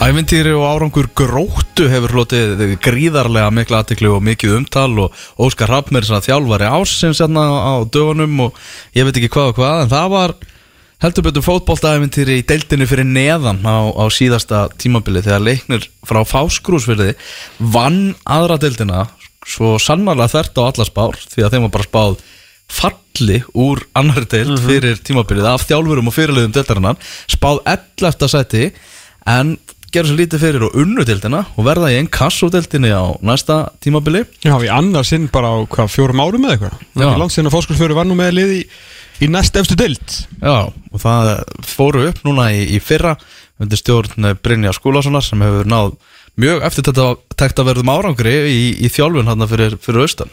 Ævintýri og árangur gróttu hefur hlotið gríðarlega mikla aðtikli og mikið umtal og Óskar Hafnir þjálfari ásins hérna á dögunum og ég veit ekki hvað og hvað en það var heldur betur fótboltaævintýri í deildinni fyrir neðan á, á síðasta tímabili þegar leiknir frá Fáskrúsfyrði vann aðra deildina svo sannarlega þvert á alla spár því að þeim var bara spáð falli úr annari deild fyrir tímabilið af þjálfurum og fyrirliðum deildarinnar spáð 11. sæti en gera svo lítið fyrir og unnu deildina og verða í einn kassodeildinni á næsta tímabili. Já, í annað sinn bara á hvað, fjórum árum eða eitthvað? Það er langt sinna fóskursfjöru var nú með lið í, í næst efstu deild. Já, og það fóru upp núna í, í fyrra undir stjórn Brynja Skúlasonar sem hefur náð mjög eftir þetta tekta verðum árangri í, í þjálfun hann fyrir, fyrir austan.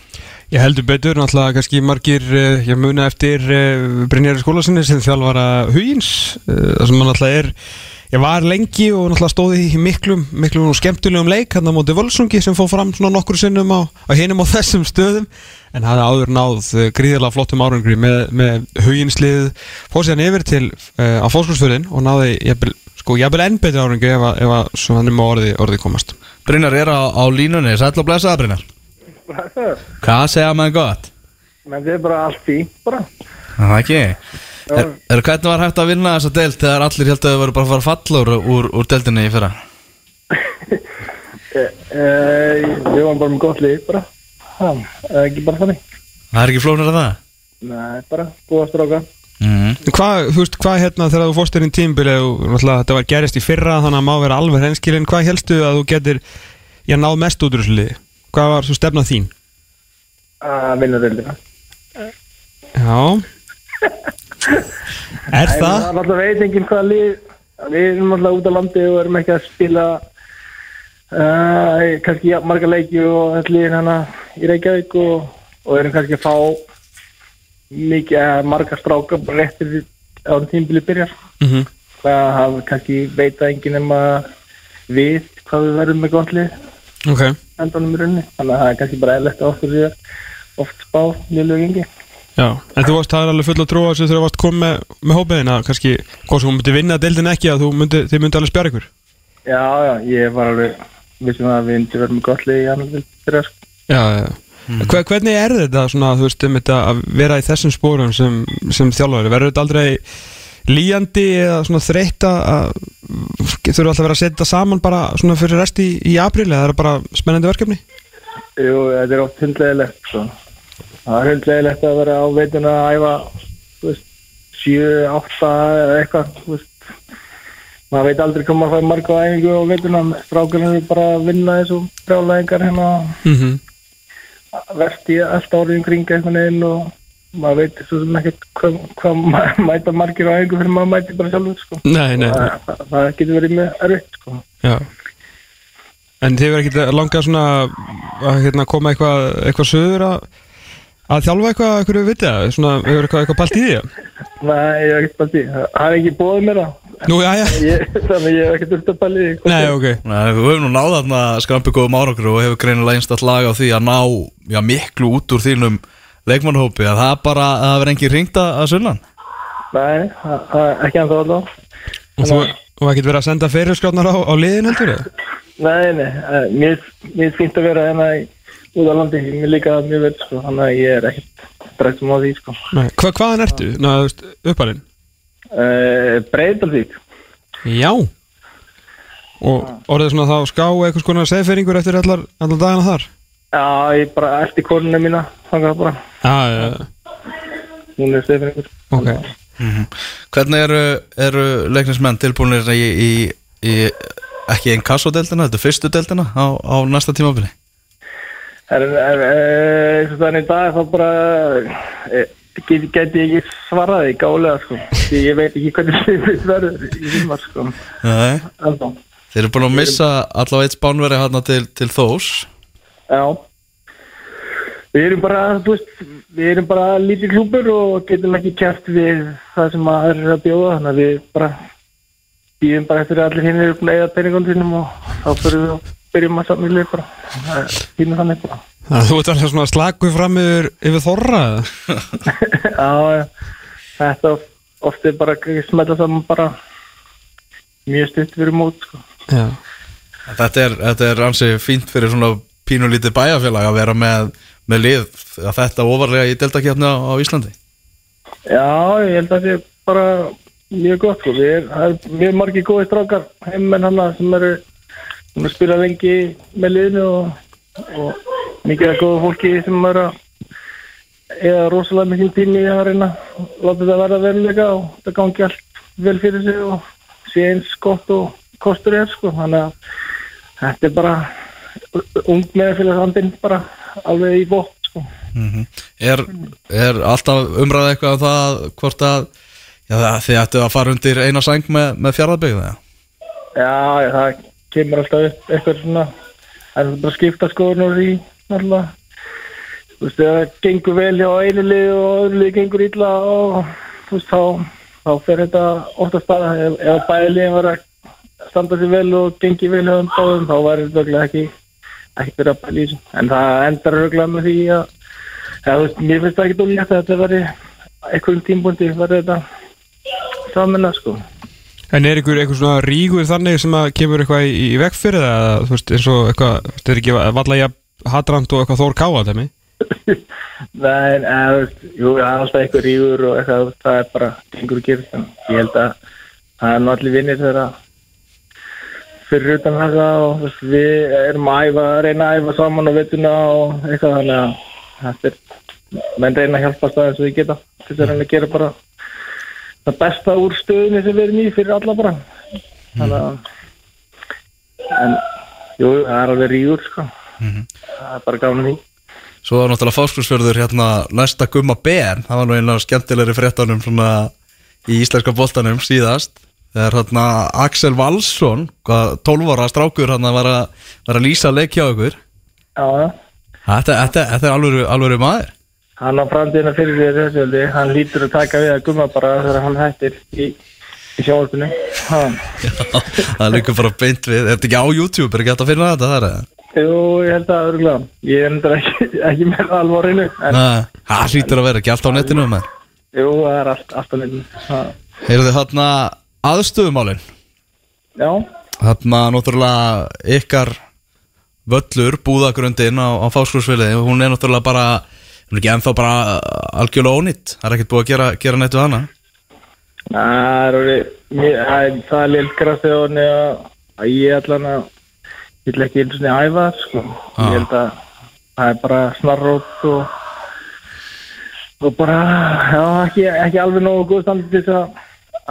Ég heldur betur, náttúrulega kannski margir eh, ég muna eftir uh, Brynjari skólasinni sem þjálfara hugins uh, það sem hann náttúrulega er ég var lengi og náttúrulega stóði í miklum miklum og skemmtulegum leik hann á móti Völsungi sem fóð fram svona nokkur sinnum á, á hinum á þessum stöðum. En hafði áður náð uh, gríðarlega flottum árangri með, með huginslið fóð síðan yfir til uh, á fóskursfjörðin og náði jafnvel, sko, enn betri árangri ef, að- ef að svo hann er með orði, orði komast. Brynjar er á, á línunni, sæll og blessaða Brynjar. Hvað segja maður gott? Men det er bara allt fínt bara. Það er ekki er, er hvernig var hægt að vinna þessa deild þegar allir held að þau voru bara að fara falla úr, úr, deildinni í fyrra Eh, eh, við varum bara með gott lið bara. Ha, er ekki bara þannig. Það er ekki flóknir að það Nei, bara góða stráka. mm. Hvað, þú veist, hvað hérna þegar þú fórst þér inn tímbil og þetta var gerist í fyrra þannig að má vera alveg hreinskilin hvað helstu að þú getur já, náð mest út úr þessu liði? Hvað var svo stefnað þín? Að vinna deildina. Já Er Nei, það? Það er veit enginn hvaða lið. Við erum alltaf út á landi og erum ekki að spila uh, kannski ja, marga leiki og liðin hana í Reykjavík og, og erum kannski að fá mikið uh, marga stráka réttir á tímbili byrjar. Mm Það hafa kannski veita enginn nema við hvað við verðum með gott lið. Ok endanum í rauninni þannig að það er kannski bara eðlert að okkur sé oft spá nýlu gengi Já, en þú varst það er alveg full að trúa þegar þú varst komið með, með hópiðin að kannski hvort þú myndi vinna deildin ekki að þú myndi, þið myndi alveg spjara ykkur Já, já, ég var alveg vissum að við myndum verðum með gott lið í annar fyrir sko. Já, já Hver, Hvernig er þetta svona, þú veist, um þetta að vera í þessum spórum sem, sem þjálfari? Verður þetta aldrei líjandi eða svona þreytt að þurfa alltaf að vera að setja saman bara svona fyrir rest í, í apríl eða er það bara spennandi verkefni? Jú, þetta er oft hundlegilegt sko. Það er hundlegilegt að vera á veituna að æfa þú veist, 7, 8 eða eitthvað veist. maður veit aldrei hvað maður fær marga æfingu á veituna strákurinn er bara að vinna þessu brjálæðingar hérna Mm -hmm. verst í allt árið kring einhvern veginn og maður veit svo sem ekkert hvað hva mæta margir á einhver fyrir maður mæti bara sjálfur sko. Nei, nei, það, það, það getur verið með erfitt sko. já En þið verður ekki langað svona að hérna, koma eitthvað eitthvað söður að, að þjálfa eitthvað, eitthvað við vitið, svona, hefur eitthvað, eitthvað pælt í því? Nei, ég hef ekkert bælt í það er ekki bóðið mér það? Nú, já, já, ég, þannig ég hef ekkert urt að bæli í nei, ok. Nei, Við höfum nú náð þarna skrampi góðum árangur og hefur greinilega einstætt lag á því að ná já, miklu út úr þínum leikmannhópi að það bara að það verði engin ringt að sunnan? Nei, það- það ekki ennþá alltaf Og þú og ekkert verið að senda fyrirskráðnar á, á liðin eh, út á landi, mér líka mjög vel sko, þannig að ég er ekkert breytum á því sko. Nei. Hva, hvaðan ertu? Ná, uppalinn? uh, Breiðdalsvík Já Og orðið svona þá ská eitthvað skonar segferingur eftir allar, allar dagana þar? Já, ég bara eldi konuna mína þannig bara, Já, já, já, hún er stefningur ok Hvernig eru, eru leiknismenn tilbúinir í, í, í ekki einn kassodeldina, þetta er fyrstu deldina á, á næsta tímabili En eins og þannig í dag þá bara eh, get, geti ég ekki svaraði gálega sko, því ég veit ekki hvernig stefnir verður í sumar sko. Þeir eru búin að missa allavega eitt spánveri hérna til, til þós Já. Við erum bara, þú veist, við erum bara lítið klúpur og getum ekki kæft við það sem maður er að bjóða þannig að við bara býðum bara eftir að allir hinn eru búin að eða peningunum sínum og þá fyrir við og byrjum að samla bara Það er Hínum þannig bara að þú ert alltaf svona slakuð fram yfir, yfir þorra eða? Já, já, þetta oft er bara að smelta saman bara mjög stutt fyrir mót sko. Já, Þetta er, þetta er ansi fínt fyrir svona pínulítið bæjarfélag að vera með, með lið að þetta ofarlega í deltakjarni á, á Íslandi Já, ég held að það sé bara mjög gott sko. Við er, það er mjög margir góði strákar heimmenn hana sem eru sem eru að spila lengi með liðinu og, og mikið af góða fólki sem eru að eða rosalega mikið tími í að reyna láta þetta verða veruleika og það gangi allt vel fyrir sig og sé eins gott og kostur er sko. Þannig að þetta er bara ung meðfélagsandinn bara alveg í bótt sko. er, er alltaf umræða eitthvað um það hvort að já, þið ættu að fara undir eina sæng með, með fjárðarbyggða Já, já, það kemur alltaf upp eitthvað svona það er bara að skipta skoðunur í náttúrulega. Þú veist, það gengur vel hjá einu lið og öðru lið gengur illa og þú veist, þá, þá fer þetta oftast bara, ef, ef bæði liðin var að standa sér vel og gengi vel hjá þeim báðum, þá var þetta örugglega ekki ekki fyrir að bæli í þessu, en það endar örugglega með því að ja, þú veist, mér finnst það ekki dólíkt að þetta veri einhverjum tímbúndi verði þetta saminna, sko En er ykkur eitthvað svona rígur þannig sem að kemur eitthvað í, í veg fyrir það? Eða þú veist eins og eitthvað, þetta er ekki vallega hatrand og eitthvað þór káa þeim Nei, eða, þú veist, jú, það er alltaf eitthvað rífur og eitthvað, það er bara og gerist, en ég held að það er allir vinnir þegar að fyrir utan þetta og veist, við erum að æfa, reyna að æfa saman og veituna og eitthvað, þannig að þetta er, menn reyna að hjálpa það og við geta, þess að reyna að gera bara það besta úr stöðunni sem við erum í fyrir alla bara, þannig að, en, jú, það er alveg rífur, sko, það er bara gáðum því. Svo var náttúrulega fáskursfjörður hérna næsta gumma Ben, það var nú af skemmtilegri fréttanum svona í íslenska boltanum síðast. Þegar hérna Axel Valsson, hvað 12 ára strákur hérna var að, var að lýsa leik hjá ykkur. Já, já. Þetta, þetta, þetta er alvöru, alvöru maður Hann á framtíðina fyrir því þessu öllu. Hann lítur að taka við að gumma bara þegar hann hættir í, í sjónvarpinu. Ha. Það líkur bara beint við, er þetta ekki á YouTube, er ekki hægt að finna þetta þar eða? Jú, ég held að örgulega. Ég er endur ekki, ekki með alvorinu. Það hlýtur að vera ekki allt á netinu með jú, það er allt, allt á nefnum. Heyrðu hérna aðstöðumálin Já, Þarna náttúrulega ykkar völlur, búðagrundin á, á fáskursfili, hún er náttúrulega bara hún er ekki ennþá bara algjörlega ónýtt, það er ekkert búið að gera, gera við hana mér- það er- lillgrast þegar ég að ég vil ekki einu svona æfa það, sko. Ah. Ég held að það er bara snarrótt og og bara, já, ekki, ekki alveg nógu góð standi til þess að,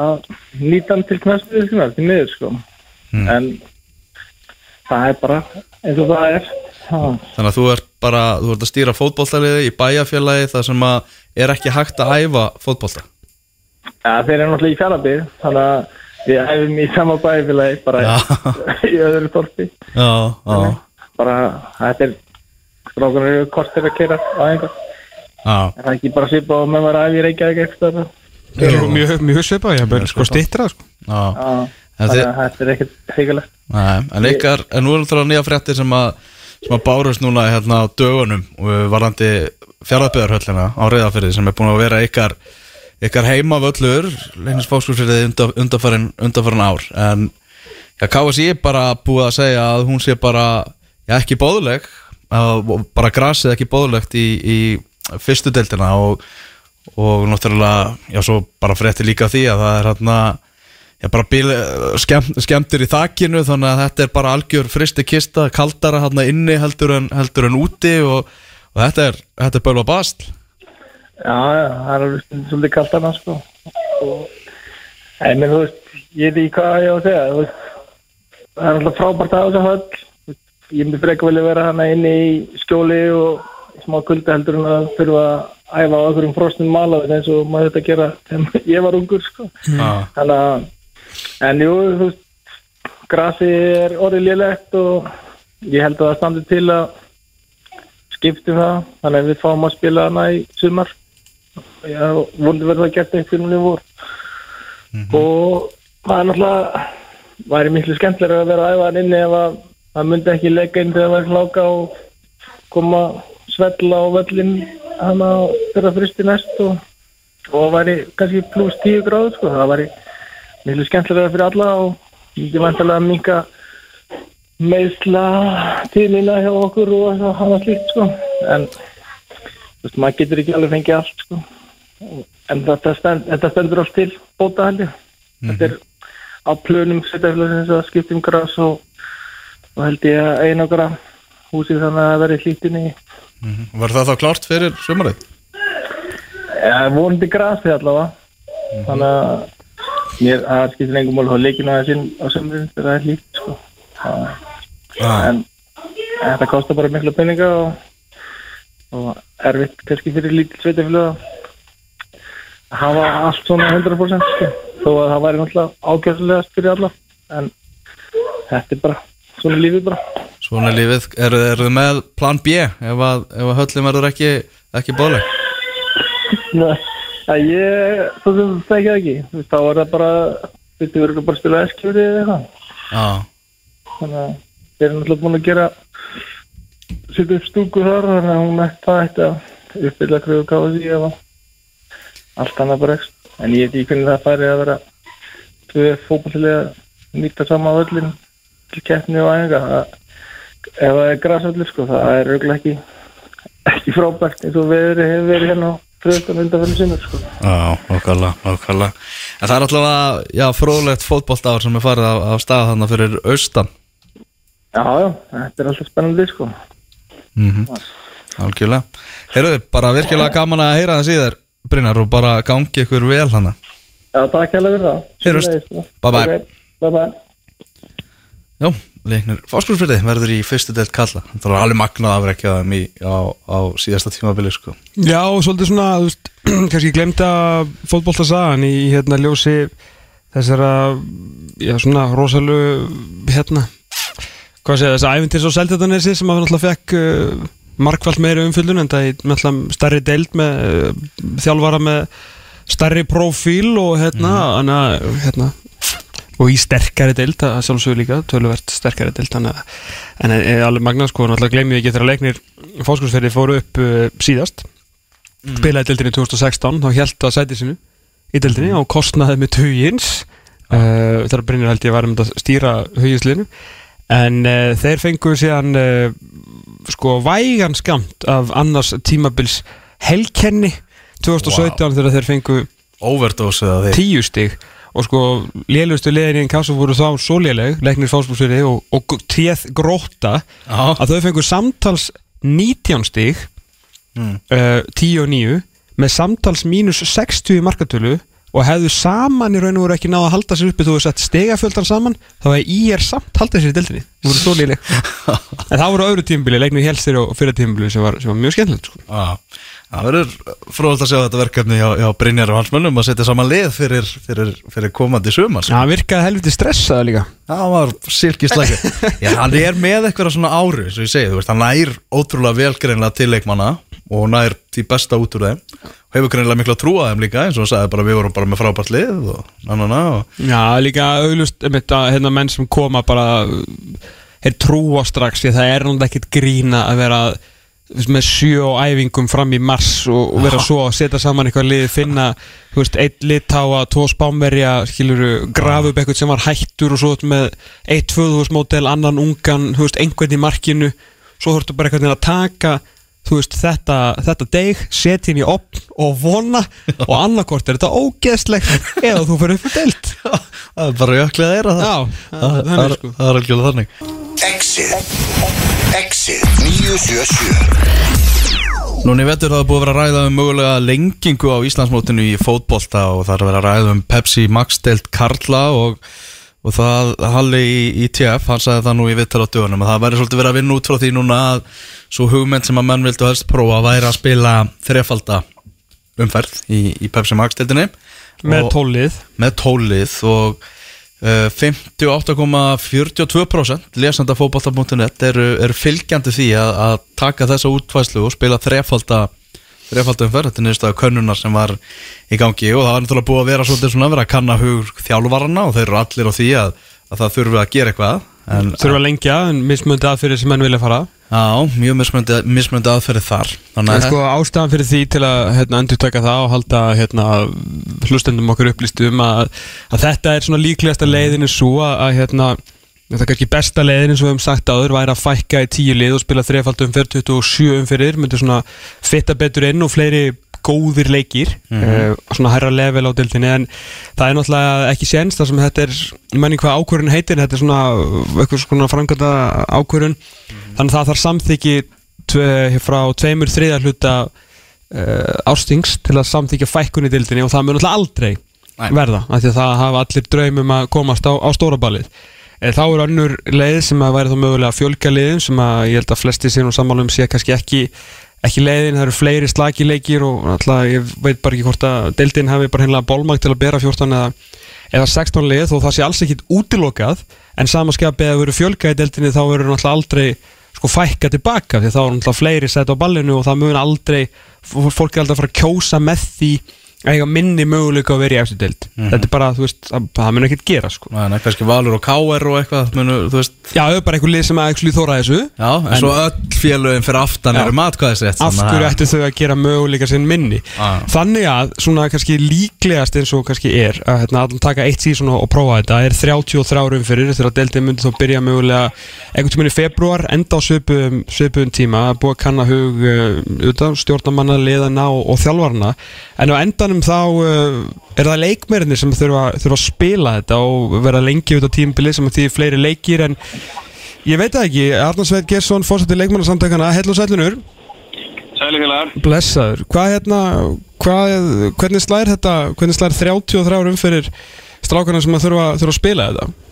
að nýta hann til knæstu því miður, sko. Mm. En það er bara eins og það er. Þannig að þú ert bara, þú ert að stýra fótboltaliði í bæjarfélagi þar sem að er ekki hægt að æfa fótbolta Ja, þeir eru náttúrulega í fjallabið, þannig að við æfum í sama bæfélagi, bara Já. í öðru torfi. Já, já, Bara, þetta er, strákunar eru kortir að kera á einhver. já Er það ekki bara svipa og með maður æfi í Reykjavík ekstra? Mjög, mjög svipað, ég hef sko stittra sko. En þannig að þetta er ekkert hrigalegt. Nei, en ykkar, en nú er náttúrulega nýja fréttir sem að, sem að bárust núna hérna á dögunum og varandi fjárðaböðarhöllina á reyðafyrði sem er búin að vera ykkar, ykkar heimavöllur leynins fókskursfyrði undan, undanfarin, undanfarin ár. En já, KSI er bara búið að segja að hún sé bara já, ekki bóðuleg bara grasið ekki bóðulegt í, í fyrstu deildina og, og náttúrulega, já, svo bara fréttir líka af því að það er hérna Já, bara bíl, skemm, skemmtir í þakinu þannig að þetta er bara algjör fristi kista kaldara hann inni heldur en, heldur en úti og, og þetta er þetta er bölva bast Já, já, það er svolítið annars, sko. En þú veist, ég veit ekki hvað ég á að segja, veist, það er alltaf frábært að þessa höll. Ég myndi frekar vilja vera hana inni í skjóli og smá kulda heldur en að þurfa að æfa á okkur um frosnum malaðin eins og maður þetta gera þegar ég var ungur, sko. ah. Þannig að, en jú, þú veist, grasi er orðið lélegt og ég held að það standi til að skiptum það, þannig að við fáum að spila hana í sumar. Vonandi verður það gert eitthvað núna í vor. Og það er náttúrulega, væri miklu skemmtilega að vera að hann inni ef að það myndi ekki leggja inn þegar það væri hláka og koma svella á völlin hana þegar það fristi næst og, og væri kannski pluss 10 gráður sko, það væri miklu skemmtilega fyrir alla og ekki vantilega að minka meðsla tíðnina hjá okkur og það hana slíkt sko. En þú veist, maður getur ekki alveg fengið allt sko. En þetta, stend, þetta stendur allt til bóta held ég. Þetta er á plönum sveitafélagsins að skipta um gras og, og held ég að einokra húsið þannig að það verði hlítinni Var það þá klárt fyrir sumarið? ja, vonandi grasi allavega. Þannig að mér, það skiptir engum mál að leikinu aðeins inn á sömurinn þegar það er hlít sko. Ah. en þetta kostar bara mikla peninga og, og erfitt kannski fyrir lítil sveitafélag að hafa allt svona 100% sko. þó að það væri náttúrulega ágæðslegast fyrir alla en þetta er bara svona lífið bara Svona lífið, eru er þið með plan B ef að, ef að höllin verður ekki, ekki bóli? Nei, að ég, svo sem það ekki ekki Þú veist, þá er það bara við verðum bara að spila eskjúri eða eitthvað. Já, þannig að við erum náttúrulega búin að gera setja upp stúku þar þannig að hún ætti það ætti að uppfylla því ef að allt annað bara ekst en ég veit ekki hvernig það færi að vera tvö fókbaltilega nýta sama á öllin til keppni og Það- ef það er grasöldur sko það er auðvitað ekki ekki frábært eins og veðri hefur verið hérna á fröðstan undanfæri sinni sko. Já, okkarlega, okkarlega En það er alltaf, já, fróðlegt fótboltár sem er farið af, af stað þannig fyrir austan. Já já, þetta er alltaf spennandi sko. Mm Algjörlega. Heyrðu, bara virkilega gaman að heyra það síðar Brynjar og bara gangi ykkur vel hana. Já, takk hérlega fyrir það. Sömuleiðis, sko. Bye bye. Ok, bye bye Já, leiknir fórskursfyrði verður í fyrstu deilt kalla Það var alveg magnað afrekja þeim í, á, á síðasta tímabili sko. Já, svolítið svona, þú veist, kannski glemta fótboltasagan í hérna ljósi þessara, já, svona rosalu, hérna, hvað segja, þess að æfintir svo Seltjarnanesi sem að við náttúrulega fekk uh, markvallt meiri umfyllun en það er náttúrulega stærri deild með uh, þjálfara með stærri profíl og hérna, hana, hérna, og í sterkari deild, það sjálfsögur líka, töluvert sterkari deild, þannig að, en er alveg magnað sko, náttúrulega glemjum við ekki þegar leiknir. Fóskursferði fóru upp uh, síðast. Spilaði deildinni 2016 þá held að sæti sinu í deildinni og kostnaði með tugins. Uh, þar Brynjar held ég var um að stýra huginsliðinu en uh, þeir fengu síðan sko vægan skamt af annars tímabils helkenni 2017 þegar þeir fengu Overdose eða því tíu stig og sko lélustu liðin í Kassó voru þá svo léleg, leiknir fáspúsfyrir og, og tréð gróta Já, að þau fengur samtals 19 stig Mm. uh, 10 og 9 með samtals mínus 60 í markatölu og hefðu saman í raun og voru ekki náða að halda sér uppi þú hefur sett stegafjöldan saman þá hefði í er samt haldið sér í deildinni þú voru svo líleg en það voru öðru tímbili, leiknir helstir og fyrir tímbili sem var, sem var mjög skemmtilegt sko. Já, það verður fróðult að sjá þetta verkefni hjá, hjá Brynjar og hans mönnum að setja saman lið fyrir, fyrir, fyrir komandi sumar. Já, hann virkaði helviti stressaði líka. Það var silkislækja Já, hann er með eitthvað svona ári og ég segi, þú veist, hann nær ótrúlega velgreinlega til leikmanna og nær því besta út úr þeim. Og hefur greinlega miklu að trúa þeim líka eins og hann sagði bara við vorum bara með frábært lið og na na na og Já, líka að, hérna, menn sem koma bara er trúa strax því að það er náttúrulega ekkert grína að vera veist, með sjö og æfingum fram í mars og, og vera svo að setja saman eitthvað lið finna, þú veist, eitt litáa tvo spámerja, skiluru grafa upp eitthvað sem var hættur og svo með eitt tvöðhús mótel, annan ungan þú veist, einhvern í markinu. Svo þurftu bara eitthvað að taka þú veist, þetta, þetta deg, setja inn í opn og vona og annarkort er þetta ógeðslegt eða þú fyrir upp fyrir deilt það er bara jöklið að eira það. Já, það, er- sko. er algjörlega þannig Exit Exit 977 Núna í vetur það búið að vera að ræða um mögulega lengingu á Íslandsmótinu í fótbolta og það er að vera að ræða um Pepsi Max deilt Karla og, og það Halli í, í TF, hann sagði það nú í vittal á dögunum að það væri svolítið verið að vinna út frá því núna að svo hugmynd sem að menn vildu helst prófa væri að spila þrefalda umferð í, í Pepsi Max deildinni. Með tólið. með tólið og 58,42% lesanda fótbolta.net eru, eru fylgjandi því að, að taka þessa útfæslu og spila þrefalda umferð, þetta er niðurstaða könnunar sem var í gangi og það var náttúrulega búið að vera svolítið svona að vera að kanna hug þjálfarana og þeir eru allir á því að, að það þurfi að gera eitthvað Þurfa lengja, en mismundi aðfyrir sem menn vilja fara. Já, mjög mismunandi, mismunandi aðferði þar. Þannig að sko ástæðan fyrir því til að hérna, endur taka það og halda hérna, hlustendum okkur upplýstu um að, að þetta er svona líklegasta leiðinu svo að, að hérna, þetta er kannski besta leiðin eins og við hefum sagt áður væri að fækka í tíu lið og spila þrefald umferð 27 umferðir myndi svona fitta betur inn og fleiri góðir leikir mm svona herra level á dildinni en það er náttúrulega ekki séns þar sem þetta er, ég menni hvað ákvörðun heitir þetta er svona eitthvað svona framkvæmda ákvörðun. Þannig að það þarf samþykki tve, frá tveimur þriðar hluta uh, ástings til að samþykja fækkun í dildinni og það mun náttúrulega aldrei Nei. verða af því að það hafa allir draumum að komast á, á stóra ballið. Eh, Þá er önnur leið sem að væri þá mögulega fjölga leiðin sem að ég held að flesti sér nú sammálum sé kannski ekki, ekki leiðin, það eru fleiri slagileikir og alltaf ég veit bara ekki hvort að deildin hafi bara hennilega bólmagt til að bera 14 eða, eða 16 leið þó það sé alls ekkit útilokað. En samaskapið að veru fjölga í deildinni þá verður náttúrulega aldrei sko fækka tilbaka því þá er náttúrulega fleiri sett á ballinu og það mun aldrei fólk er aldrei að fara að kjósa með því eiga minni möguleika að vera í eftir deild. Þetta er bara, þú veist, það, það mun ekkit gera sko. Þannig að kannski Valur og KR og eitthvað munu, þú veist. Já, það er bara einhver lið sem að actually þóra þessu. Já, en, svo öll félögin fyrir aftan Já. eru matkvæðisrétt Af hverju ættu þau að gera möguleika sinn minni. Já. Þannig að, svona kannski líklegast eins og kannski er að hérna, að taka eitt síðan og, prófa þetta er 33 árum fyrir þegar að deildin myndi þá byrja mögulega einhvern tímann í februar, enda á svipum, svipum tíma, búið að kanna endanum þá uh, er það leikmerinni sem þurfa, þurfa að spila þetta og vera lengi út á tímbili sem því fleiri leikir en ég veit það ekki, Arnar Sveit Gersson fórsætti leikmannasamtökana, hell og sælunur Sæligfélagar, Blessaður, hvað hérna hvað, hvernig slær þetta hvernig slær 33 árum fyrir strákarna sem þurfa, þurfa að spila þetta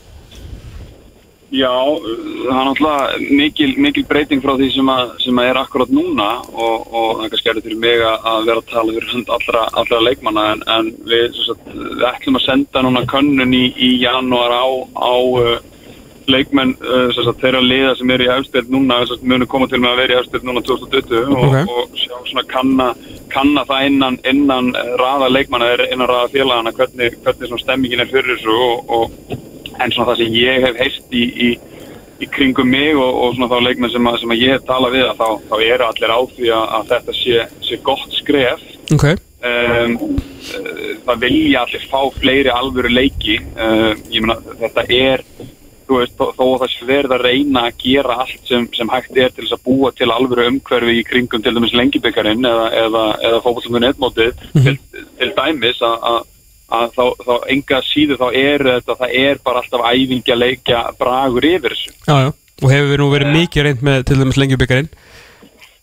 já, það er náttúrulega mikil, mikil breyting frá því sem að, sem að er akkurat núna og, og það er kannski erið fyrir mig að að vera að tala fyrir hund allra, allra leikmanna en, en við, sagt, við ætlum að senda núna könnun í, í janúar á, á uh, leikmenn uh, sagt, þeirra liða sem eru í efstöld núna sagt, munu koma til með að vera í efstöld núna 2020 og, Ok. og sjá svona kanna, kanna það innan, innan eh, raða leikmanna eða innan raða félagana hvernig, hvernig stemmingin er fyrir þessu og, og en svona það sem ég hef heist í, í, í kringum mig og, og svona þá leikmenn sem, sem að ég hef talað við þá, þá eru allir á því að, að þetta sé, sé gott skref. Ok, um, það vilja allir fá fleiri alvöru leiki. Uh, ég meina þetta er veist, þó, þó að það sé verið að reyna að gera allt sem, sem hægt er til þess að búa til alvöru umhverfi í kringum til dæmis lengibyggarinn eða, eða, eða fókbalsundun netmótið til, til dæmis að, að, þá, þá enga síðu þá er þetta, það er bara alltaf æfingja leikja bragur yfir þessu. Já, já. Og hefur nú verið mikið reynd með til dæmis lengjubikkarinn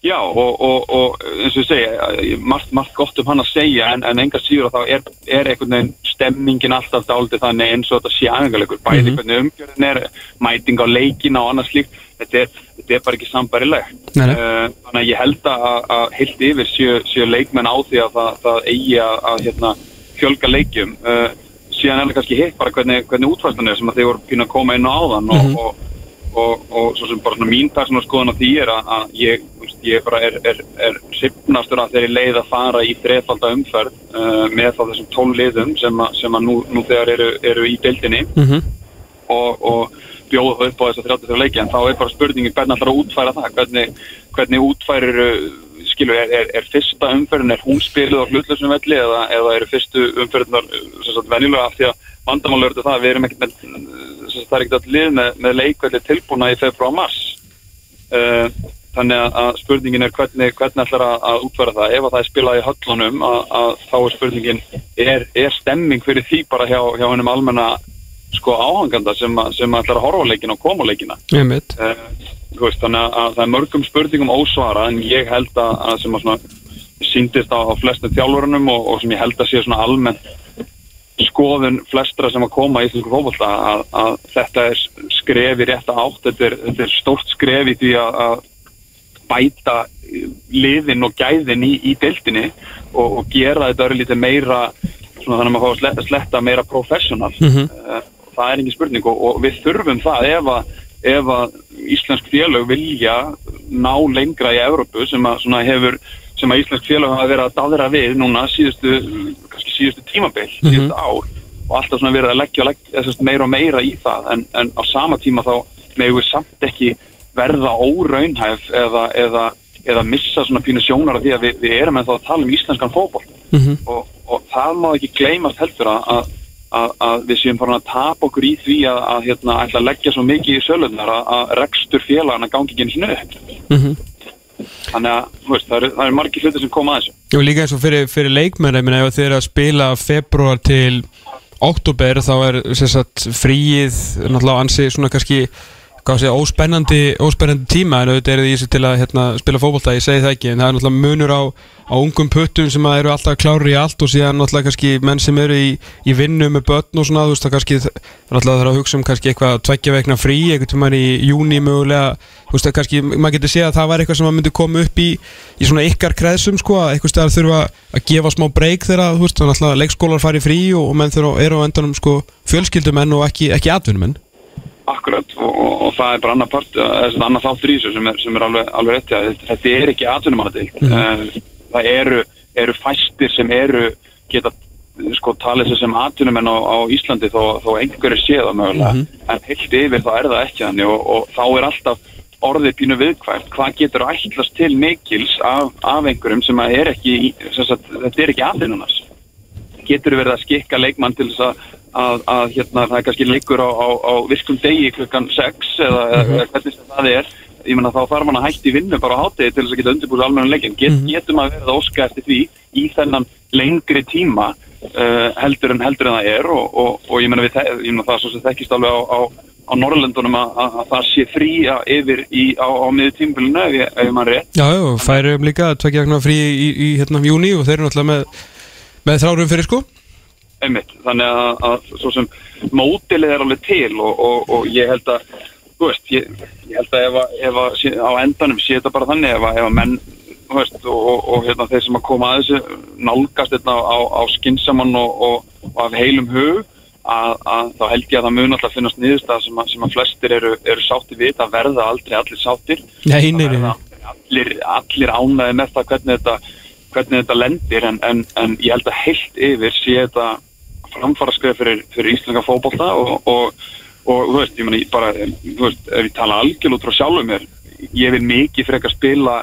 Já, og, og, og eins og ég segja, margt, margt gott um hann að segja en, en enga síður að þá er, er einhvern veginn stemmingin alltaf dálítið þannig eins og þetta sé aðeingalegur, bæði Mhm. hvernig umgjörðin er, mæting á leikina og annað slíkt, þetta er, þetta er bara ekki nei. Uh, þannig að ég held að, að heilt yfir séu, leikmenn á því að það, það eigi að hérna, fjölga leikjum. Uh, síðan er það kannski hitt bara hvernig, hvernig útfæslan er sem að þið voru pínu að koma inn á áðan og, Mhm. og og, og svo sem bara svona mín persóna skoðan á því er að, að ég, veist, ég bara er, er, er sipnastur að þeirri leið að fara í þrefalda umferð uh, með þá þessum tól liðum sem, að- sem að nú, nú þegar eru, eru í deildinni mm -hmm. og, og bjóða það upp á þess að 33 leiki en þá er bara spurningin hvernig að útfæra það hvernig, hvernig útfærir skilur, er, er, er fyrsta umferðin er hún spiluð á hlutlausum velli eða, eða eru fyrstu umferðinar sem sagt venjulega af því að vandamál eru það að við erum ekkert með sagt, það er ekkert allir lið með, með leikvelli tilbúna í februar mars. Uh, þannig að, spurningin er hvernig, hvernig ætlar að, að útfæra það? Ef að það er spilað í höllunum að, að þá er spurningin er, er stemming fyrir því bara hjá, hjá hennum almenna sko áhanganda sem, sem ætlar að horfa leikina og koma leikina? Uh, veist, þannig að, að það er mörgum spurningum ósvara en ég held að, að sem að svona síndist á, á flestum þjálfurunum og, og sem ég held að sé svona almennt skoðun flestra sem að koma í Íslensku fótbolta að, að þetta er skref í rétta átt þetta er, þetta er stórt skref í því að, að bæta liðin og gæðin í, í deildinni og, og gera þetta örlítið meira svona þannig að maður fá að sletta, sletta meira professional Mhm. uh, það er engin spurning og, og við þurfum það ef að, ef að íslensk félög vilja ná lengra í Evrópu sem að svona hefur sem að íslensk félög hafa verið að daðra við núna síðustu, síðustu tímabil síðustu ár. Og alltaf svona verið að leggja, leggja meira og meira í það. En, en á sama tíma þá megum við samt ekki verða óraunhæf eða, eða, eða missa svona pínu sjónar af því að við, við erum ennþá að tala um íslenskan fótboll Mhm. og, og það má ekki gleymast heldur að, að að, við séum farin að tapa okkur í því að, að hérna, ætla að leggja svo mikið í sölunar að, að rekstur félagana gangi ekki sinni upp Mhm. þannig að veist, það eru, eru margir hluti sem koma að þessu Og líka eins og fyrir, fyrir leikmenn ég meina ef þið eru að spila februar til oktober þá er sagt, fríið náttúrulega ansi svona kannski hvað sé, óspennandi, óspennandi tíma en auðvitað er því þessi til að hérna, spila fótbolta ég segi það ekki, en það er náttúrulega munur á, á ungum puttum sem að eru alltaf klári í allt og síðan náttúrulega kannski menn sem eru í, í vinnu með börn og svona, þú veist það kannski það náttúrulega þarf að hugsa um kannski eitthvað tveggja vegna frí, einhvern tímann í júni mögulega, þú veist það kannski maður getur séð að það var eitthvað sem að myndi koma upp í í svona ykkar kreðsum sko, að eitthvað staðar þurfa að gefa smá breyk þegar þú veist, þannig að leikskólar fari frí og, og menn þurfa, eru á endanum sko fjölskyldumenn og ekki, ekki atvinnumenn Akkurat og, og, og það er bara annar part þess að annar þáttur í þessu sem er, sem er alveg, alveg rétti að þetta- er ekki atvinnumadil mm. það eru, eru fæstir sem eru geta sko talið sér sem atvinnumenn á, á Íslandi þó, þó einhverju sé það mögulega. En heilt yfir þá er það ekki þannig og, og þá er alltaf orðið pínu viðkvæmt. Hvað getur ætlast til mikils af, af einhverjum sem að er ekki sagt, þetta er ekki atvinnunars getur verið að skikka leikmann til þess að, að, að hérna, það er kannski leikur á, á, á virkum degi klukkan 6 eða, eða hvernig sem það er. Ég menna þá þarf mann að hætti vinnu bara á hátegi til þess að geta undirbúið almenna leikin Get, getur maður verið að óska eftir því í þennan lengri tíma uh, heldur, en, heldur en það er og, og, og ég menna það er svo sem þekkist alveg á, á, á Norrlöndunum að, að, að það sé fría yfir í, á, á miður tímbilinu ef, ef ég mann rétt. Já, já, og færi um líka tveggja vegna frí í, í, í hérna júni og þeir eru náttúrulega með, með þrárum fyrir sko? Einmitt, þannig að, að svo sem mótilið er alveg til og, og, og ég held að þú veist, ég, ég held að ef, að- ef að, sé- á endanum sé þetta bara þannig ef að, ef menn þú veist, og, og, og hérna, þeir sem að koma að þessu nálgast þetta á, á skinsamann og, af heilum hug að, að þá held ég að það mun alltaf finnast sem, að- sem að flestir eru, eru sátti við það verða aldrei allir sáttir. Nei, nei, nei, allir, allir ánæði með það hvernig þetta, hvernig þetta lendir en, en, en ég held að heilt yfir sé þetta framfara skrifa fyrir, fyrir íslenska fótbolta og, og, og þú veist, ég meni bara, þú veist, ef ég tala algjörl út frá sjálfum mér, ég vil mikið frekar spila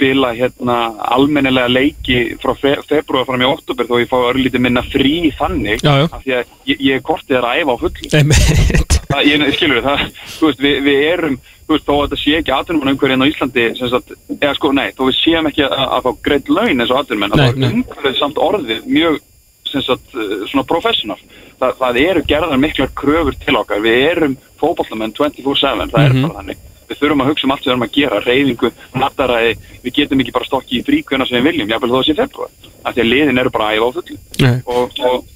spila hérna almennilega leiki frá fe februar fram í oktober þó ég fá örlítið minna frí þannig Já, já. af því að ég, ég er kortið að æfa á það, ég, skilur það, þú veist, við, við erum þú veist, þó að þetta sé ekki atvinnum umhverjum á Íslandi sem sagt, eða sko, nei, þó við séum ekki að, að fá greitt laun eins og atvinnum Nei, þá er nei. umhverfið samt orðið mjög sem sagt, uh, svona professional það, það eru gerðar miklar kröfur til okkar við erum fótballamenn 24-7 það er Mhm. bara þannig við þurfum að hugsa um allt sem við erum að gera, reyfingu, nattaræði við getum ekki bara stokki í fríkvöna sem við viljum, jáfnvel þó að sé februar, af því að liðin eru bara æfa á fullu Nei. og, og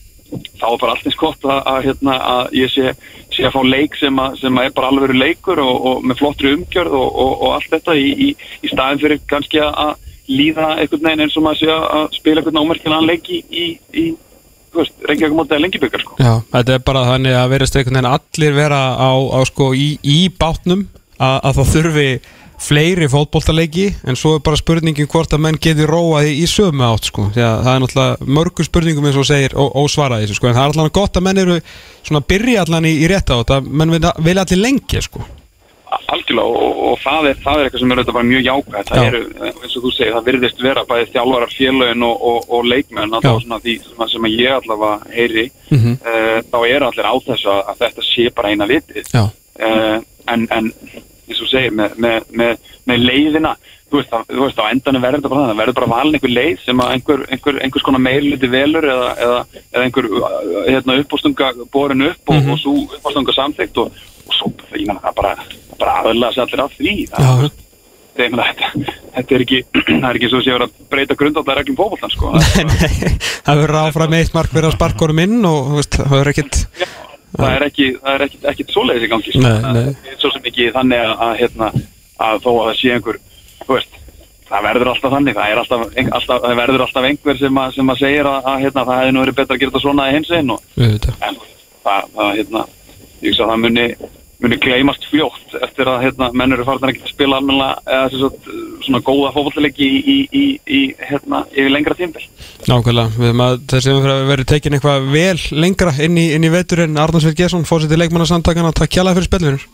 þá er bara allt eins gott að, að, hérna, að ég sé, sé að fá leik sem, að, sem að er bara alveg leikur og, og með flottri umgjörð og, og, og allt þetta í, í, í staðin fyrir kannski að- að líða einhvern veginn eins og maður sé að- spila einhvern ómerkilegan leik í, í, veist, Reykjavík mótið lengibyggar sko. Já, þetta er bara þannig að verðast einhvern veginn allir vera á, á sko í, í bátnum að, að það þurfi fleiri fótboltaleiki en svo er bara spurningin hvort að menn geti róað í, sömu átt sko að það er náttúrulega mörgu spurningum eins og segir ó, ósvarað þessu sko en það er alltaf gott að menn eru svona að byrja allan í, í rétt átt að menn vilja, allir lengi sko algjörlega og, og það, er, það er eitthvað sem er auðvitað mjög jákvæð það Já. eru, eins og þú segir, það virðist vera bæði þjálfarar félögin og, og, og leikmenn allavega Já. svona því sem, að- að ég allavega heyri Mhm. uh, þá eru allir á þessu að, að þetta sé bara eina vitið en, en eins og þú segir með, með, með, með leiðina þú veist, það, þú veist á endanum verður þetta bara það verður bara valin einhver leið sem að einhver, einhver, einhvers konar meirluti velur eða, eða, eða einhver uh, hérna, uppástunga borin upp og, Mhm. og svo uppástunga samþygt og, og svo, ég menna, það bara, bara aðalega sér allir af því það, veist, það, þetta, þetta er ekki það er ekki svo að sé að vera að breyta grundallega reglum fótbollan sko. Það er bara- það verður áfram eitt mark fyrir að sparkorum inn og þú veist, það verður ekkit Já, það er ekki, það er ekki, ekki svoleiðis í gangi sko. Nei, nei. er svo sem ekki þannig að, að, hérna, að þó að það sé einhver veist, það verður alltaf þannig það, alltaf, alltaf, það verður alltaf einhver sem að, sem að segir að, að hérna, það hefði nú verið betra að gera þetta svona í hins einn og, Auðvitað. en það, það, hérna, ég hugsa að það muni muni gleymast fljótt eftir að hérna, menn eru farin að að spila almennilega eða svona góða fótballleiki í, í, í, í hérna, yfir lengra tímbil Nákvæmlega, við erum að þessi umfyrir verið tekin eitthvað vel lengra inn í, inn í veturinn. Arnarsveit Gesson, fórseti leikmannasamtakana takk kjærlega fyrir spilvinur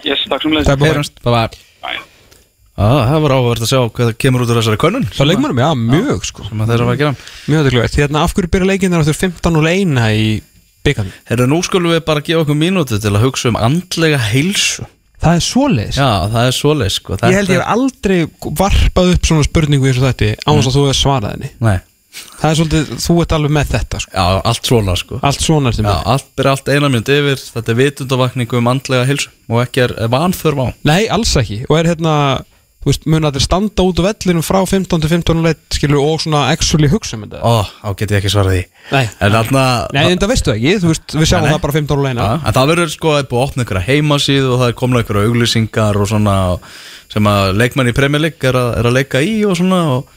Yes, takk. Heyrumst, bye bye ah, Það var áhverð að sjá hvað það kemur út úr þessari könnun. Það leikmannum, já, mjög sko. sem að þeirra var að gera. Mjög aðeinslega Hérna, af hverju byrja leikinir áttur 15 og 1 í byggarnir Herru, nú skulum við bara gefa okkur mínúti til að hugsa um andlega heilsu. Það er svoleiðis. Já, það er svoleið sko. Ég held ég hef aldrei varpað upp svona spurningu í þessu þætti án þess að þú hefur svarað henni. Nei, Það er svolítið, þú ert alveg með þetta sko. já, allt svona sko. Allt svona Já, allt byrja allt eina mjönd yfir. Þetta er vitundavakningu um andlega heilsu Og ekki er, er vanþörf á. Nei, alls ekki. Og er hérna, þú veist, mun að þeir standa út á vellinum frá 15 til 15 leitt skilur og svona actually hugsa um þetta? Ó, á get ég ekki svarað því. Nei, En þarna Nei, en það veistu ekki, þú veist, við sjáum Nei, það bara 15 leina Já, en það verður sko að búið að opna ykkur heimasíð og það er komin ykkur auglýsingar og svona sem að leikmenn í Premier League er að, er að leika í og svona og,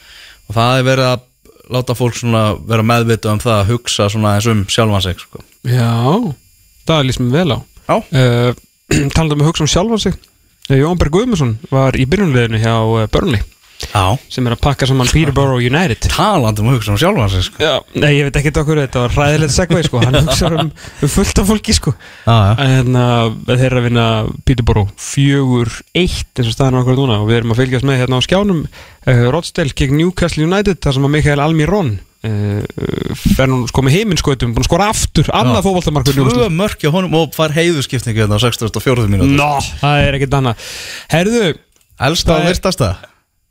og það er verið að láta fólk svona vera meðvitað um það að hugsa svona eins um sjálfan sig sko. Já, það eh, Jón Berg Guðmundsson var í byrjunliðinu hjá uh, Burnley. Já. Sem er að pakka saman Peterborough United. Talandi um að hugsa um sjálfan sig sko. Nei, ég veit ekki okkur, þetta var ræðilegt segvei sko, hann hugsa um, um fullt af fólki sko. Já, já. En þeir eru að vinna Peterborough fjögur eitt eins og staðan okkur núna. Og við erum að fylgjast með hérna á skjánum uh, Rodsdale gegn Newcastle United þar sem að Mikael Almiron uh, fer nú sko með heiminskautum búin að skora aftur, annað fótballtamarkur Tvö mörk hjá honum og fær heiðuskiptingu hérna á 64 mínútur Nó, það er ekkert annað. Herðu, Elsta og virtasta.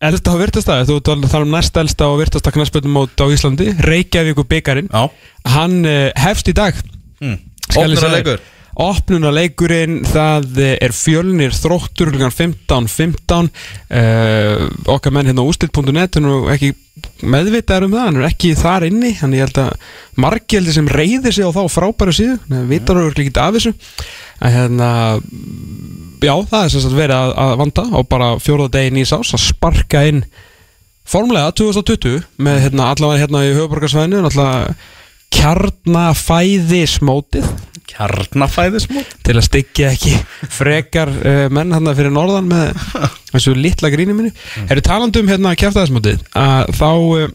Elsta og virtasta þú talar um næst elsta og virtasta knarsböndum á Íslandi, Reykjavík og byggarinn hann uh, hefst í dag. Mm. Opnur að þér. Leikur Opnunarleikurinn, það er fjölnir þróttur klukkan 15.15 uh, okkar menn hérna á ústilt.net er nú ekki meðvitaður um það, hann er ekki þar inni hann ég held að margjeldi sem reyðir sig á þá frábæru síðu, hann vitar þú ekki af þessu. Að hérna já, það er sagt verið að, að vanda á bara fjóruða degi nýs ás að sparka inn formlega 2020 með hérna allavega hérna í höfuborgarsvæðinu náttúrulega kjarnafæðismótið Kjarnafæðismót til að styggja ekki frekar uh, menn hann fyrir norðan með þessu litla gríni minni mm. Erum talandi um hérna kjæftæðismótið að þá uh,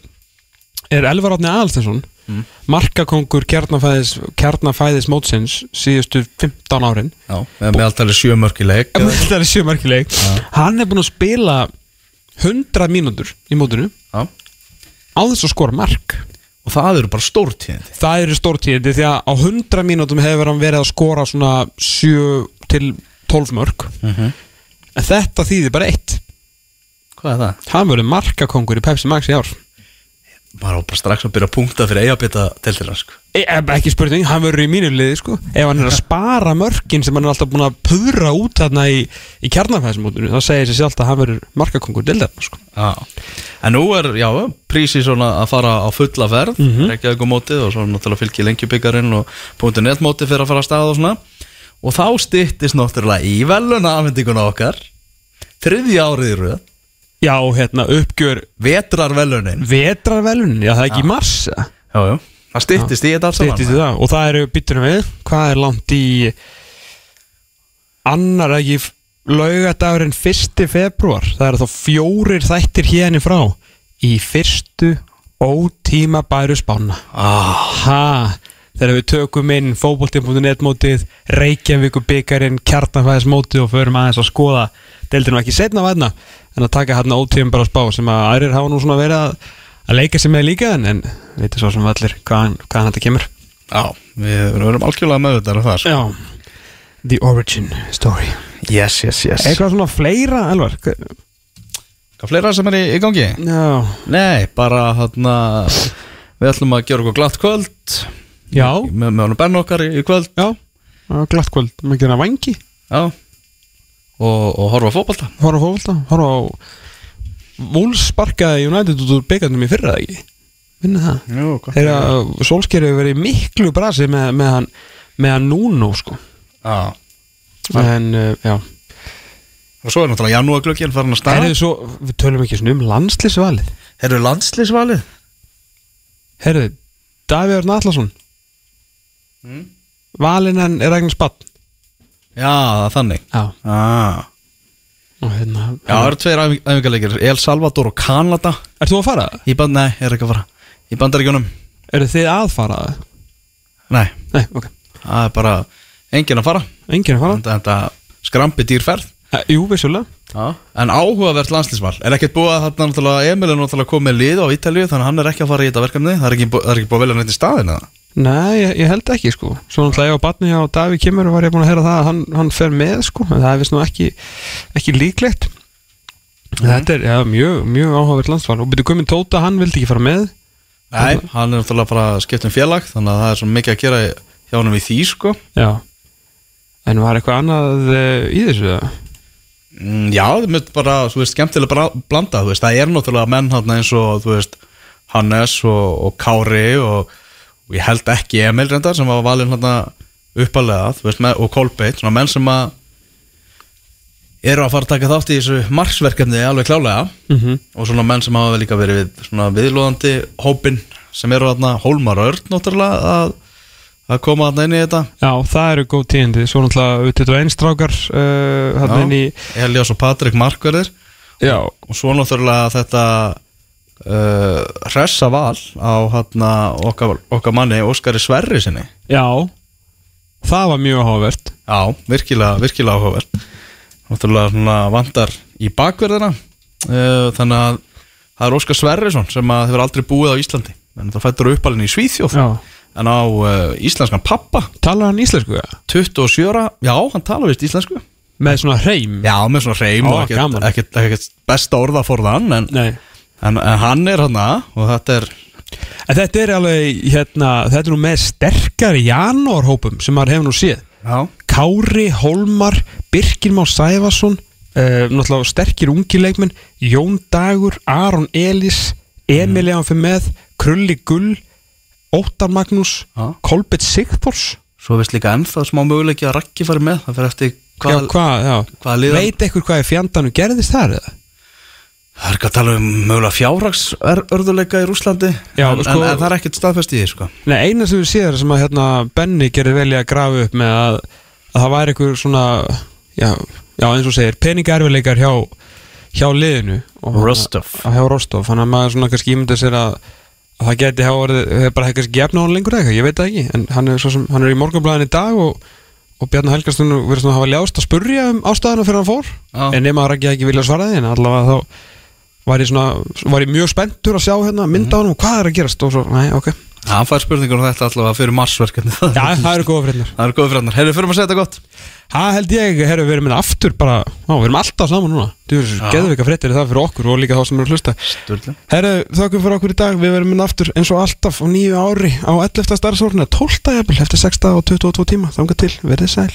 er Elvar Átni Aðalstensson mm. markakongur kjarnafæðis, kjarnafæðis mótsins síðustu 15 árin. Já, með meðaltali sjö mörk í leik. Það er sjömarkileg hann er búin að spila 100 mínútur í mótinu. Já. Á þess að skora mark Og það eru bara stórtíðindi það eru stórtíðindi því að á 100 mínútum hefur hann verið að skora svona 7 til 12 mörg Mhm. en þetta þýðir bara eitt Hvað er það? hann verður markakongur í Pepsi Max í ár Bara bara strax að byrja að punkta fyrir eigabita til til hans sko. e, e, ekki spurning, hann verður í mínu liði sko. ef hann er að spara mörkin sem hann er alltaf búin að pöðra út þarna í, í kjarnafæðismótinu, þá segir sér sjálft að hann verður markakongur til þetta sko. En nú er, já, prísi svona að fara á fulla ferð mm -hmm. Reykjavík á mótið og svo náttúrulega fylgji lengjubikkarinn og punktu net mótið fyrir að fara að staða og svona Og þá styttist náttúrulega í veluna afhendinguna okkar Þriðja árið í röð já, hérna uppgjör Vetrarvelunin vetrarvelunin, já það er ekki í mars eða? Já, já. Það styttist í þetta allt saman Styttist í það og það eru byttunum við hvað er langt í annar að ég laugadagurinn 1. februar það eru þá fjórir þættir hérni frá í fyrstu ótíma bæru spána aha þegar við tökum inn fótbolti.net mótið Reykjavík byggarinn kjartanfæðis mótið og förum aðeins að skoða deildinu ekki setna væðna en að taka hérna ótíma bara spá sem að aðrir hafa nú svona verið að, að leika sig með líka en, en veitir svo sem allir hvaðan, hvaðan þetta kemur. Já, við verum algjörlega með þetta það sko. Já, the origin story. Yes, yes, yes. Eitthvað svona fleira, Elvar? Hvað fleira sem er í, í gangi? Já, Nei, bara hérna Við ætlum að gera okkur glatt kvöld. Já, Með, honum benn okkar í, í kvöld. Já. Glatt kvöld, maður gera vangi Já Og, og horfa á fótbolta. Horfa á fólta, horfa á Wolves sparkaði United út úr byggarnum í fyrra ekki? Vinna það? Jú, Þegar Solskjær hefur verið miklu brasi með, með hann með hann núna sko. Já. En uh, já. Og svo er náttúrulega janúarglögginn farin að staða þið svo, við tölum ekki um landslýsvalið Herru landslýsvalið? herðu, Davíður Nallarsson Mm. valinn hann er eignin spatt Já, það er þannig já, ah. og hérna Já, það eru tveir æfing- æfingarleikir El Salvador og Kanada Ert þú að fara? Í band, nei, ég er ekki að fara Í bandaríkjunum Eru þið að fara það? Nei, Nei, ok það er bara enginn að fara Enginn að fara? Þetta, þetta skrampi dýrferð Uh, jú, vissulega Já. En áhugavert landslýsval Er ekkert búið að þarna náttúrulega Emil er náttúrulega komið lið á Ítalíu Þannig að hann er ekki að fara í þetta verkefni Það er ekki, bú- það er ekki búið að velja neitt í staðinu eða? Nei, ég, ég held ekki sko. Svo náttúrulega ég á batni á Daví Kimmur var ég búin að heyra það að hann, hann fer með sko. En það er vist nú ekki, ekki líklegt. Þetta er ja, mjög, mjög áhugavert landsvar og byrju komin Tóta, hann vildi ekki fara með? Nei, hann er náttúrulega bara að skipta um félag þannig að það er svo mikið að gera hjá hann í því sko. Já. En var eitthvað annað uh, í þessu eða? mm, Já, það er bara, þú veist, skemmtilega blanda, þú veist, það er náttúrulega menn hann eins og, þú veist, Hannes og, og Kári og, og ég held ekki Emil reyndar sem var valinn hann uppalega, veist, með, og Kolbeitt, svona menn sem að eru að fara að taka þátt í þessu marsverkefni alveg klálega Mm -hmm. og svona menn sem hafa vel líka verið við svona viðlóðandi hópin sem eru þarna Hólmar Örn náttúrulega að, að koma þarna inn í þetta Já, það eru góð tíðindi Svo náttúrulega við þetta einstrákar uh, hann Já. inn í Elias og Patrik Markverðir Já, og svo náttúrulega þetta uh, hressa val á hérna okkar, okkar manni Óskari Sverri sinni já. Það var mjög áhugavert. Já, virkilega, virkilega áhugavert. Náttúrulega vandar í bakverðina. Uh, Þannig að það er Óskar Sverrisson sem að hefur aldrei búið á Íslandi. En það fættur uppalinn í Svíþjóð. Já. En á uh, íslenskan pappa. Talar hann íslensku eða? 27 ára, já, hann talar vist íslensku. Með svona hreim. Já, með svona hreim Ó, og ekkert, ekkert, ekkert besta orða fórðan en, Nei en, en hann er hann og þetta er En þetta er alveg, hérna, þetta er nú með sterkari janúarhópum sem maður hefur nú séð Já, Kári, Hólmar, Birkir Már Sæfarsson uh, náttúrulega sterkir ungi leikmenn Jón Dagur, Aron Elís Emil Ján fyrir með Krulli Gull, Óttar Magnús Já. Kolbett Sigþórs svo vist líka ennþá smá möguleiki að Raggi fari með Það fyrir eftir hvað, hvað, hvað, já. hvað liða veit ekkur hvað er fjandanu gerðist þar eða? Það er ekki að tala um mögulega fjárhagsörðuleika í Rúslandi Já, en, sko- en, en það er ekkert staðfest í því sko. Nei, eina sem við séðum sem að hérna, Benny gerði velja að grafa upp með að, að það væri einhver svona já, já eins og segir, peningarfileikar hjá, hjá liðinu og, Rostov. að, hjá Rostov, þannig að maður svona kannski ímyndið sér að, að það geti hafa orðið, hefur bara hefði kannski gefna hann lengur eitthvað, ég veit það ekki en hann er, svo sem, hann er í morgunblæðin í dag og, og Bjarni Helgarsson verður svona að hafa ljást að spurja um ástæðana fyrir hann fór Já. en nema að var ég, svona, var ég mjög spenntur að sjá hérna mynda á hann og hvað er að gerast? Og svo, næ, ok. Hann fær spurningur um þetta allavega fyrir marsverkefni Já, það eru góða fréttir Það er góð fyrir hann Herru, fyrir að segja þetta gott. Það held ég, herru, við erum minna aftur bara Á, við erum alltaf saman núna. Þú veist, geðvika fréttir er það fyrir okkur og líka þá sem eru að hlusta. Sturlu. Herru, þakkum fyrir okkur í dag. Við verum minna aftur eins og alltaf á nýju ári Á 11. starfsórna 12. jafnvel eftir 6 og 22 tíma. Þanga til, verið sæl